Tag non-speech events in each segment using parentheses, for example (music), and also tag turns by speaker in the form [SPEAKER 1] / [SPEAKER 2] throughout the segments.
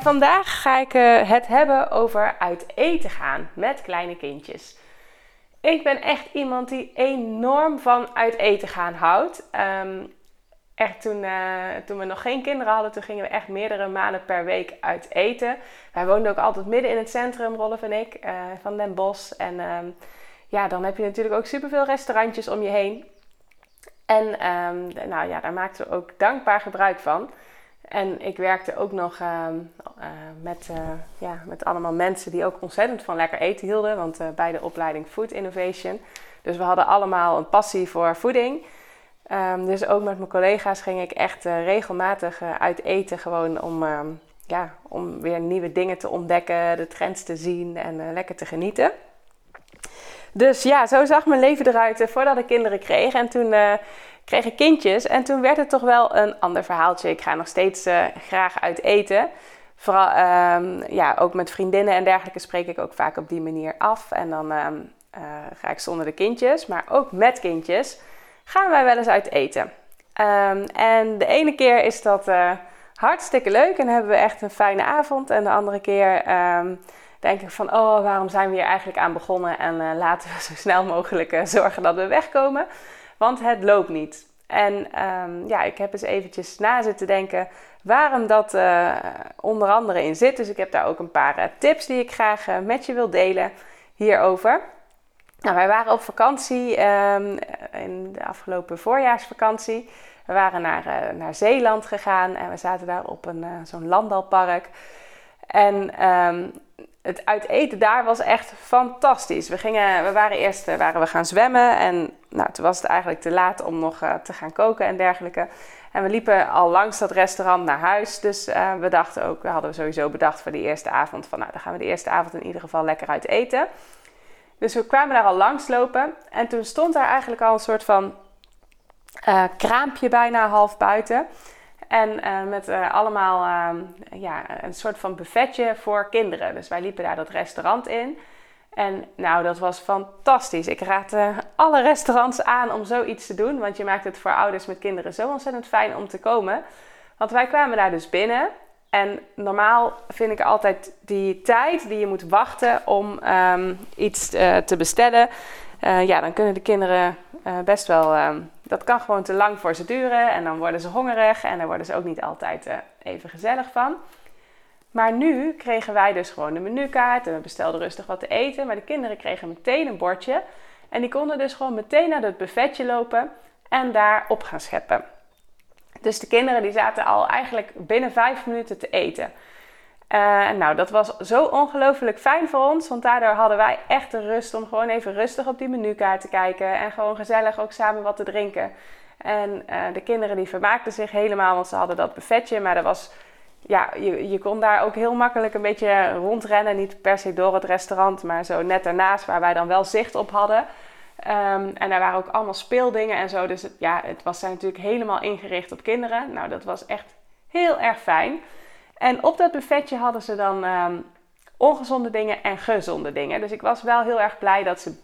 [SPEAKER 1] Vandaag ga ik eh, het hebben over uit eten gaan met kleine kindjes. Ik ben echt iemand die enorm van uit eten gaan houdt. Ehm, echt toen, uh, toen we nog geen kinderen hadden, toen gingen we echt meerdere maanden per week uit eten. Wij woonden ook altijd midden in het centrum, Rolf en ik, uh, van Den Bosch. En ehm, ja, dan heb je natuurlijk ook superveel restaurantjes om je heen. En um, nou ja, daar maakten we ook dankbaar gebruik van. En ik werkte ook nog uh, uh, met, uh, ja, met allemaal mensen die ook ontzettend van lekker eten hielden. Want bij de opleiding Food Innovation. Dus we hadden allemaal een passie voor voeding. Um, dus ook met mijn collega's ging ik echt regelmatig uit eten. Gewoon om, um, ja, om weer nieuwe dingen te ontdekken, de trends te zien en lekker te genieten. Dus ja, zo zag mijn leven eruit voordat ik kinderen kreeg. En toen kreeg ik kindjes en toen werd het toch wel een ander verhaaltje. Ik ga nog steeds uh, graag uit eten. Vooral um, ja, ook met vriendinnen en dergelijke spreek ik ook vaak op die manier af. En dan um, uh, ga ik zonder de kindjes, maar ook met kindjes gaan wij wel eens uit eten. Um, en de ene keer is dat uh, hartstikke leuk en hebben we echt een fijne avond. En de andere keer denk ik van, oh, waarom zijn we hier eigenlijk aan begonnen? En laten we zo snel mogelijk zorgen dat we wegkomen want het loopt niet. En um, ja, ik heb eens eventjes na zitten denken waarom dat uh, onder andere in zit. Dus ik heb daar ook een paar uh, tips die ik graag uh, met je wil delen hierover. Nou, wij waren op vakantie um, in de afgelopen voorjaarsvakantie. We waren naar, naar Zeeland gegaan en we zaten daar op een, zo'n landalpark. En um, het uit eten daar was echt fantastisch. We, gingen, we waren eerst waren we gaan zwemmen en nou, toen was het eigenlijk te laat om nog uh, te gaan koken en dergelijke. En we liepen al langs dat restaurant naar huis. Dus uh, we dachten ook, we hadden sowieso bedacht voor die eerste avond van nou, dan gaan we de eerste avond in ieder geval lekker uit eten. Dus we kwamen daar al langs lopen en toen stond daar eigenlijk al een soort van kraampje bijna half buiten. En uh, met uh, allemaal uh, ja, een soort van buffetje voor kinderen. Dus wij liepen daar dat restaurant in. En nou, dat was fantastisch. Ik raad alle restaurants aan om zoiets te doen. Want je maakt het voor ouders met kinderen zo ontzettend fijn om te komen. Want wij kwamen daar dus binnen. En normaal vind ik altijd die tijd die je moet wachten om um, iets te bestellen. ja, dan kunnen de kinderen best wel um, dat kan gewoon te lang voor ze duren en dan worden ze hongerig en daar worden ze ook niet altijd uh, even gezellig van. Maar nu kregen wij dus gewoon de menukaart en we bestelden rustig wat te eten. Maar de kinderen kregen meteen een bordje en die konden dus gewoon meteen naar het buffetje lopen en daar op gaan scheppen. Dus de kinderen die zaten al eigenlijk binnen vijf minuten te eten. Uh, nou, dat was zo ongelooflijk fijn voor ons, want daardoor hadden wij echt de rust om gewoon even rustig op die menukaart te kijken en gewoon gezellig ook samen wat te drinken. En uh, de kinderen die vermaakten zich helemaal, want ze hadden dat buffetje, maar dat was, ja, je, je kon daar ook heel makkelijk een beetje rondrennen, niet per se door het restaurant, maar zo net ernaast waar wij dan wel zicht op hadden. Um, en daar waren ook allemaal speeldingen en zo, dus ja, het was daar natuurlijk helemaal ingericht op kinderen. Nou, dat was echt heel erg fijn. En op dat buffetje hadden ze dan um, ongezonde dingen en gezonde dingen. Dus ik was wel heel erg blij dat ze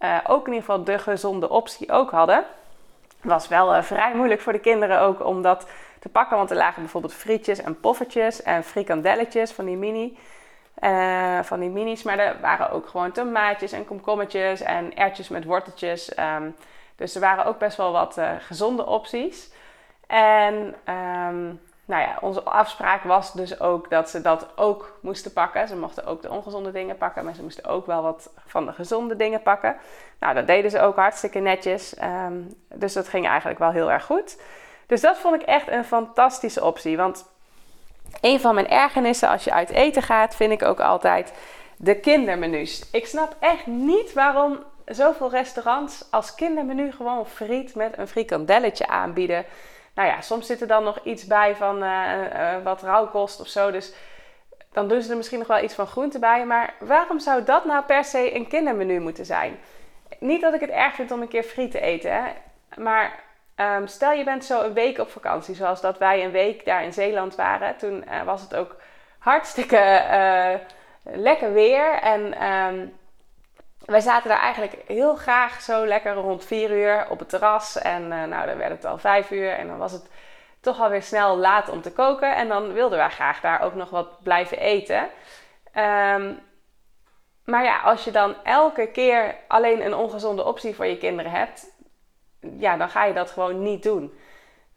[SPEAKER 1] uh, ook in ieder geval de gezonde optie ook hadden. Het was wel uh, vrij moeilijk voor de kinderen ook om dat te pakken. Want er lagen bijvoorbeeld frietjes en poffertjes en frikandelletjes van die mini. Uh, van die minis. Maar er waren ook gewoon tomaatjes en komkommertjes en ertjes met worteltjes. Um, dus er waren ook best wel wat gezonde opties. En um, nou ja, onze afspraak was dus ook dat ze dat ook moesten pakken. Ze mochten ook de ongezonde dingen pakken, maar ze moesten ook wel wat van de gezonde dingen pakken. Nou, dat deden ze ook hartstikke netjes. Um, dus dat ging eigenlijk wel heel erg goed. Dus dat vond ik echt een fantastische optie. Want een van mijn ergernissen als je uit eten gaat, vind ik ook altijd de kindermenu's. Ik snap echt niet waarom zoveel restaurants als kindermenu gewoon friet met een frikandelletje aanbieden. Nou ja, soms zit er dan nog iets bij van uh, wat rauwkost of zo. Dus dan doen ze er misschien nog wel iets van groente bij. Maar waarom zou dat nou per se een kindermenu moeten zijn? Niet dat ik het erg vind om een keer friet te eten. Hè? Maar ehm, stel je bent zo een week op vakantie. Zoals dat wij een week daar in Zeeland waren. Toen was het ook hartstikke lekker weer. En um, wij zaten daar eigenlijk heel graag zo lekker rond 4 uur op het terras. En uh, nou, dan werd het al 5 uur. En dan was het toch alweer snel laat om te koken. En dan wilden wij graag daar ook nog wat blijven eten. Um, maar ja, als je dan elke keer alleen een ongezonde optie voor je kinderen hebt, ja, dan ga je dat gewoon niet doen.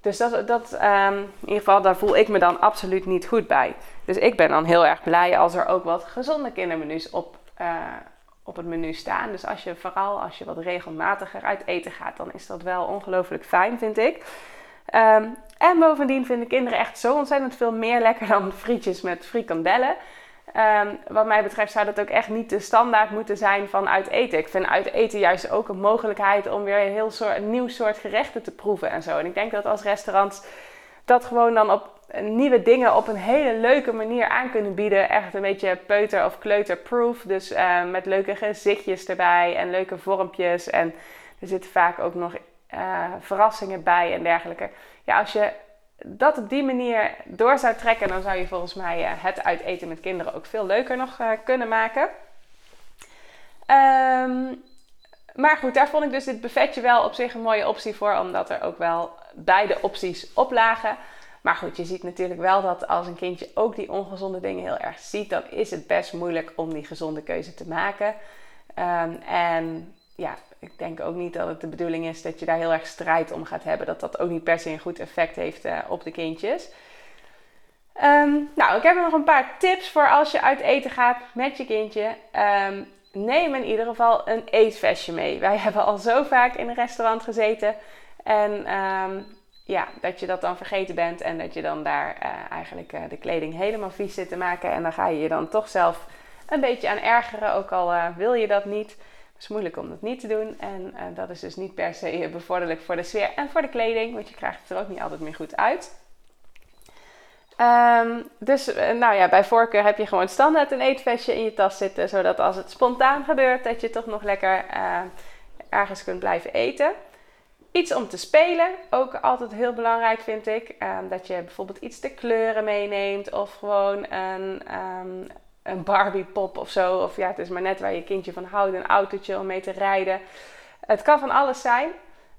[SPEAKER 1] Dus dat, dat um, in ieder geval, daar voel ik me dan absoluut niet goed bij. Dus ik ben dan heel erg blij als er ook wat gezonde kindermenu's op, uh, op het menu staan. Dus als je vooral als je wat regelmatiger uit eten gaat, dan is dat wel ongelooflijk fijn, vind ik. Um, en bovendien vinden kinderen echt zo ontzettend veel meer lekker dan frietjes met frikandellen. Um, wat mij betreft zou dat ook echt niet de standaard moeten zijn van uit eten. Ik vind uit eten juist ook een mogelijkheid om weer een heel soort, een nieuw soort gerechten te proeven en zo. En ik denk dat als restaurants dat gewoon dan op nieuwe dingen op een hele leuke manier aan kunnen bieden. Echt een beetje peuter- of kleuterproof. Dus uh, met leuke gezichtjes erbij en leuke vormpjes. En er zitten vaak ook nog uh, verrassingen bij en dergelijke. Ja, als je dat op die manier door zou trekken, dan zou je volgens mij uh, het uiteten met kinderen ook veel leuker nog kunnen maken. Um, maar goed, daar vond ik dus dit buffetje wel op zich een mooie optie voor, omdat er ook wel beide opties op lagen. Maar goed, je ziet natuurlijk wel dat als een kindje ook die ongezonde dingen heel erg ziet, dan is het best moeilijk om die gezonde keuze te maken. Um, en ja, ik denk ook niet dat het de bedoeling is dat je daar heel erg strijd om gaat hebben. Dat dat ook niet per se een goed effect heeft uh, op de kindjes. Um, nou, ik heb nog een paar tips voor als je uit eten gaat met je kindje. Um, neem in ieder geval een eetvestje mee. Wij (laughs) hebben al zo vaak in een restaurant gezeten. En ja, dat je dat dan vergeten bent en dat je dan daar uh, eigenlijk uh, de kleding helemaal vies zit te maken. En dan ga je je dan toch zelf een beetje aan ergeren, ook al uh, wil je dat niet. Het is moeilijk om dat niet te doen. En dat is dus niet per se (laughs) bevorderlijk voor de sfeer en voor de kleding, want je krijgt het er ook niet altijd meer goed uit. Um, dus nou ja, bij voorkeur heb je gewoon standaard een eetvestje in je tas zitten, zodat als het spontaan gebeurt, dat je toch nog lekker ergens kunt blijven eten. Iets om te spelen, ook altijd heel belangrijk vind ik. Um, dat je bijvoorbeeld iets te kleuren meeneemt of gewoon een, um, een Barbie pop of zo. Of ja, het is maar net waar je kindje van houdt, een autootje om mee te rijden. Het kan van alles zijn.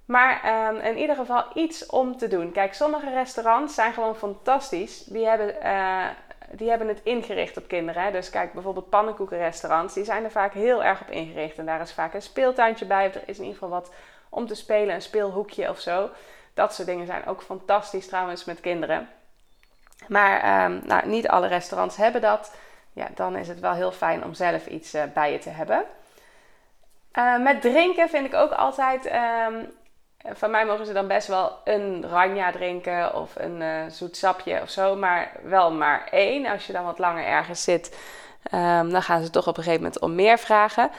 [SPEAKER 1] Maar um, in ieder geval iets om te doen. Kijk, sommige restaurants zijn gewoon fantastisch. Die hebben, uh, die hebben het ingericht op kinderen. Hè? Dus kijk, bijvoorbeeld pannenkoekenrestaurants. Die zijn er vaak heel erg op ingericht. En daar is vaak een speeltuintje bij. Of er is in ieder geval wat om te spelen, een speelhoekje of zo. Dat soort dingen zijn ook fantastisch trouwens met kinderen. Maar um, nou, niet alle restaurants hebben dat. Ja, dan is het wel heel fijn om zelf iets uh, bij je te hebben. Uh, met drinken vind ik ook altijd. Um, van mij mogen ze dan best wel een ranja drinken of een uh, zoet sapje of zo. Maar wel maar één. Als je dan wat langer ergens zit, um, dan gaan ze toch op een gegeven moment om meer vragen.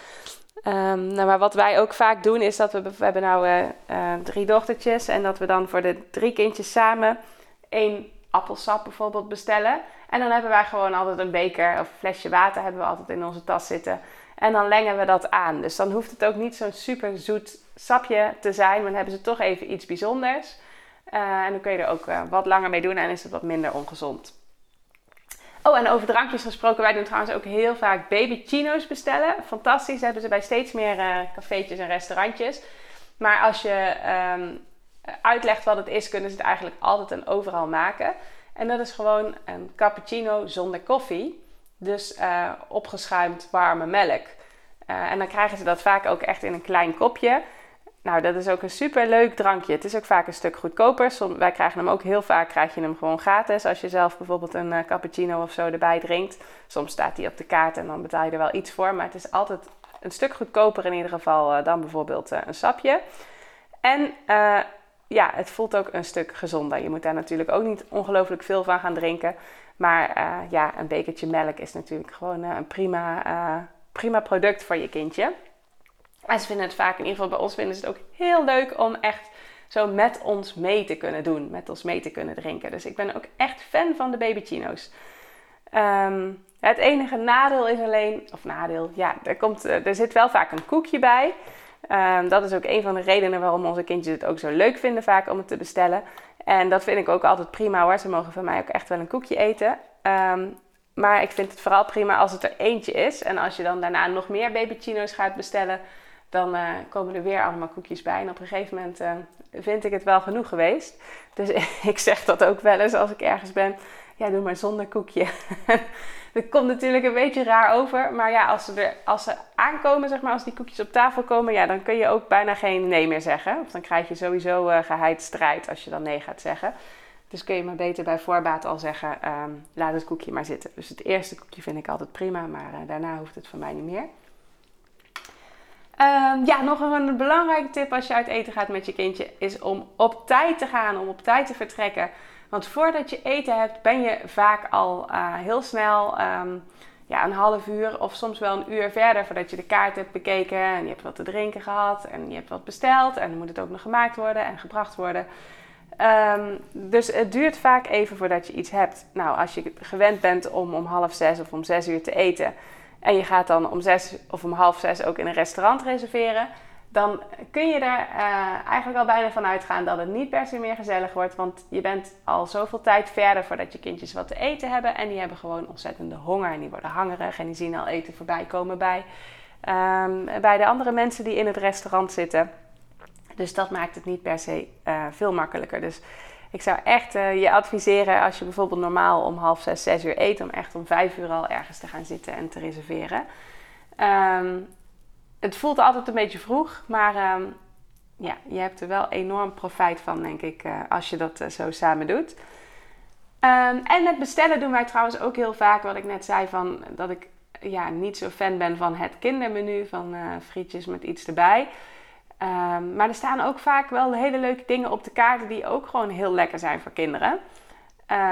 [SPEAKER 1] Um, nou, maar wat wij ook vaak doen is dat we, we hebben nou uh, uh, drie dochtertjes en dat we dan voor de drie kindjes samen één appelsap bijvoorbeeld bestellen. En dan hebben wij gewoon altijd een beker of flesje water hebben we altijd in onze tas zitten. En dan lengen we dat aan. Dus dan hoeft het ook niet zo'n super zoet sapje te zijn, maar dan hebben ze toch even iets bijzonders. Uh, en dan kun je er ook wat langer mee doen en is het wat minder ongezond. Oh, en over drankjes gesproken, wij doen trouwens ook heel vaak baby chino's bestellen. Fantastisch, hebben ze bij steeds meer uh, cafeetjes en restaurantjes. Maar als je um, uitlegt wat het is, kunnen ze het eigenlijk altijd en overal maken. En dat is gewoon een cappuccino zonder koffie. Dus uh, opgeschuimd warme melk. Uh, en dan krijgen ze dat vaak ook echt in een klein kopje. Nou, dat is ook een super leuk drankje. Het is ook vaak een stuk goedkoper. Som, wij krijgen hem ook heel vaak, krijg je hem gewoon gratis. Als je zelf bijvoorbeeld een uh, cappuccino of zo erbij drinkt. Soms staat die op de kaart en dan betaal je er wel iets voor. Maar het is altijd een stuk goedkoper in ieder geval uh, dan bijvoorbeeld uh, een sapje. En ja, het voelt ook een stuk gezonder. Je moet daar natuurlijk ook niet ongelooflijk veel van gaan drinken. Maar ja, een bekertje melk is natuurlijk gewoon een prima, prima product voor je kindje. En ze vinden het vaak, in ieder geval bij ons vinden ze het ook heel leuk om echt zo met ons mee te kunnen doen, met ons mee te kunnen drinken. Dus ik ben ook echt fan van de babychino's. Ehm, het enige nadeel is alleen, of nadeel, ja, er, komt, eh, er zit wel vaak een koekje bij. Um, dat is ook een van de redenen waarom onze kindjes het ook zo leuk vinden vaak om het te bestellen. En dat vind ik ook altijd prima hoor. Ze mogen van mij ook echt wel een koekje eten. Um, maar ik vind het vooral prima als het er eentje is. En als je dan daarna nog meer babychino's gaat bestellen, dan uh, komen er weer allemaal koekjes bij. En op een gegeven moment uh, vind ik het wel genoeg geweest. Dus (laughs) ik zeg dat ook wel eens als ik ergens ben. Ja, doe maar zonder koekje. (laughs) dat komt natuurlijk een beetje raar over. Maar ja, als ze, er, als ze aankomen, zeg maar, als die koekjes op tafel komen, ja, dan kun je ook bijna geen nee meer zeggen. Of dan krijg je sowieso uh, geheid strijd als je dan nee gaat zeggen. Dus kun je maar beter bij voorbaat al zeggen, ehm, laat het koekje maar zitten. Dus het eerste koekje vind ik altijd prima, maar daarna hoeft het van mij niet meer. Um, ja, nog een belangrijke tip als je uit eten gaat met je kindje is om op tijd te gaan, om op tijd te vertrekken. Want voordat je eten hebt, ben je vaak al uh, heel snel um, ja, een half uur of soms wel een uur verder voordat je de kaart hebt bekeken en je hebt wat te drinken gehad en je hebt wat besteld en dan moet het ook nog gemaakt worden en gebracht worden. Um, dus het duurt vaak even voordat je iets hebt. Nou, als je gewend bent om om half zes of om zes uur te eten en je gaat dan om zes of om half zes ook in een restaurant reserveren, dan kun je er uh, eigenlijk al bijna van uitgaan dat het niet per se meer gezellig wordt. Want je bent al zoveel tijd verder voordat je kindjes wat te eten hebben. En die hebben gewoon ontzettende honger en die worden hangerig en die zien al eten voorbij komen bij, um, bij de andere mensen die in het restaurant zitten. Dus dat maakt het niet per se uh, veel makkelijker. Dus ik zou echt uh, je adviseren als je bijvoorbeeld normaal om half zes, zes uur eet, om echt om vijf uur al ergens te gaan zitten en te reserveren. Um, het voelt altijd een beetje vroeg, maar um, ja, je hebt er wel enorm profijt van, denk ik, uh, als je dat uh, zo samen doet. Um, en met bestellen doen wij trouwens ook heel vaak, wat ik net zei, van dat ik ja, niet zo fan ben van het kindermenu, van frietjes met iets erbij. Um, maar er staan ook vaak wel hele leuke dingen op de kaarten die ook gewoon heel lekker zijn voor kinderen.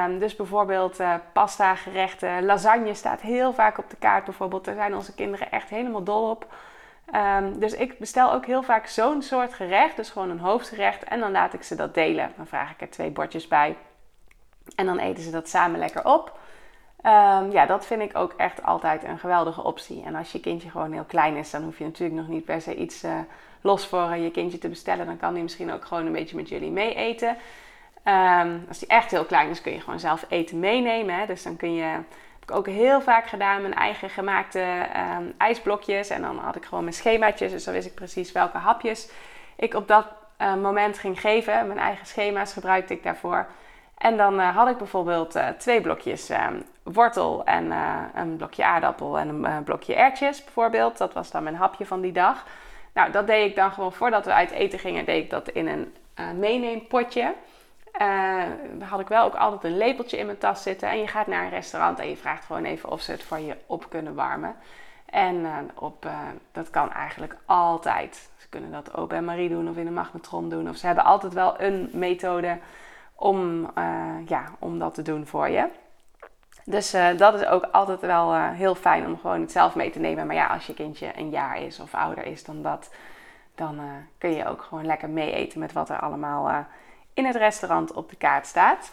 [SPEAKER 1] Um, dus bijvoorbeeld uh, pasta gerechten, lasagne staat heel vaak op de kaart bijvoorbeeld. Daar zijn onze kinderen echt helemaal dol op. Um, dus ik bestel ook heel vaak zo'n soort gerecht, dus gewoon een hoofdgerecht. En dan laat ik ze dat delen. Dan vraag ik er twee bordjes bij. En dan eten ze dat samen lekker op. Ja, dat vind ik ook echt altijd een geweldige optie. En als je kindje gewoon heel klein is, dan hoef je natuurlijk nog niet per se iets uh, los voor je kindje te bestellen. Dan kan hij misschien ook gewoon een beetje met jullie mee eten. Um, als hij echt heel klein is, kun je gewoon zelf eten meenemen. Hè? Dus dan kun je, heb ik ook heel vaak gedaan, mijn eigen gemaakte um, ijsblokjes. En dan had ik gewoon mijn schemaatjes, dus dan wist ik precies welke hapjes ik op dat uh, moment ging geven. Mijn eigen schema's gebruikte ik daarvoor. En dan uh, had ik bijvoorbeeld uh, twee blokjes um, wortel en een blokje aardappel en een blokje ertjes bijvoorbeeld. Dat was dan mijn hapje van die dag. Nou, dat deed ik dan gewoon voordat we uit eten gingen, deed ik dat in een meeneempotje. had ik wel ook altijd een lepeltje in mijn tas zitten. En je gaat naar een restaurant en je vraagt gewoon even of ze het voor je op kunnen warmen. En op, dat kan eigenlijk altijd. Ze kunnen dat ook bij Marie doen of in een magnetron doen. Of ze hebben altijd wel een methode om, uh, ja, om dat te doen voor je. Dus uh, dat is ook altijd wel uh, heel fijn om gewoon het zelf mee te nemen. Maar ja, als je kindje een jaar is of ouder is dan dat, dan kun je ook gewoon lekker mee eten met wat er allemaal in het restaurant op de kaart staat.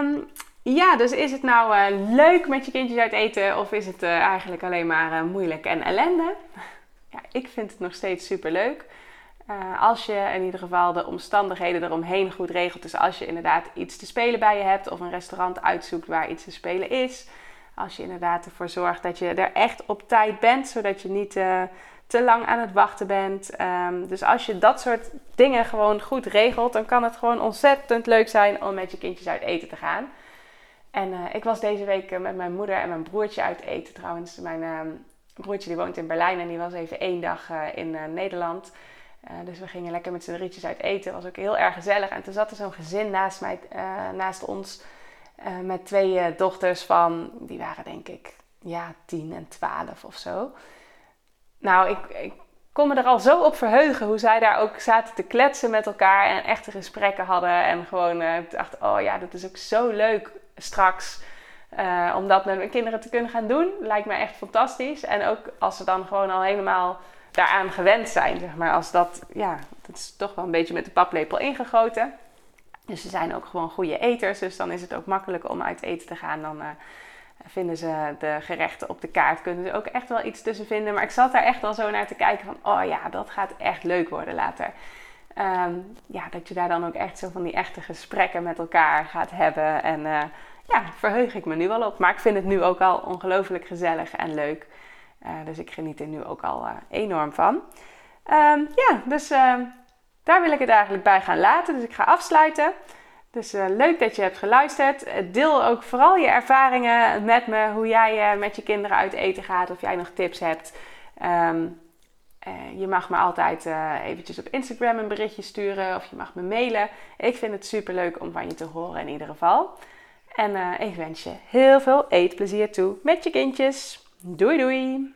[SPEAKER 1] Um, ja, dus is het nou leuk met je kindjes uit eten of is het eigenlijk alleen maar moeilijk en ellende? (laughs) Ja, ik vind het nog steeds super leuk. Uh, als je in ieder geval de omstandigheden eromheen goed regelt. Dus als je inderdaad iets te spelen bij je hebt of een restaurant uitzoekt waar iets te spelen is. Als je inderdaad ervoor zorgt dat je er echt op tijd bent, zodat je niet uh, te lang aan het wachten bent. Um, dus als je dat soort dingen gewoon goed regelt, dan kan het gewoon ontzettend leuk zijn om met je kindjes uit eten te gaan. En uh, ik was deze week met mijn moeder en mijn broertje uit eten. Trouwens, mijn broertje die woont in Berlijn en die was even één dag in Nederland. Uh, dus we gingen lekker met z'n drietjes uit eten. was ook heel erg gezellig. En toen zat er zo'n gezin naast, mij, uh, naast ons. Uh, met twee dochters van, die waren denk ik, ja, tien en twaalf of zo. Nou, ik, ik kon me er al zo op verheugen hoe zij daar ook zaten te kletsen met elkaar. En echte gesprekken hadden. En gewoon, ik dacht, oh ja, dat is ook zo leuk straks. om dat met mijn kinderen te kunnen gaan doen. Lijkt me echt fantastisch. En ook als ze dan gewoon al helemaal daaraan gewend zijn, zeg maar. Als dat, ja, dat is toch wel een beetje met de paplepel ingegoten. Dus ze zijn ook gewoon goede eters, dus dan is het ook makkelijker om uit eten te gaan. Dan uh, vinden ze de gerechten op de kaart, kunnen ze ook echt wel iets tussen vinden. Maar ik zat daar echt wel zo naar te kijken van, oh ja, dat gaat echt leuk worden later. Um, ja, dat je daar dan ook echt zo van die echte gesprekken met elkaar gaat hebben. En uh, ja, verheug ik me nu wel op. Maar ik vind het nu ook al ongelooflijk gezellig en leuk. Uh, dus ik geniet er nu ook al uh, enorm van. Um, ja, dus uh, daar wil ik het eigenlijk bij gaan laten. Dus ik ga afsluiten. Dus leuk dat je hebt geluisterd. Deel ook vooral je ervaringen met me. Hoe jij met je kinderen uit eten gaat. Of jij nog tips hebt. Um, je mag me altijd eventjes op Instagram een berichtje sturen. Of je mag me mailen. Ik vind het super leuk om van je te horen in ieder geval. En ik wens je heel veel eetplezier toe met je kindjes. Doei doei!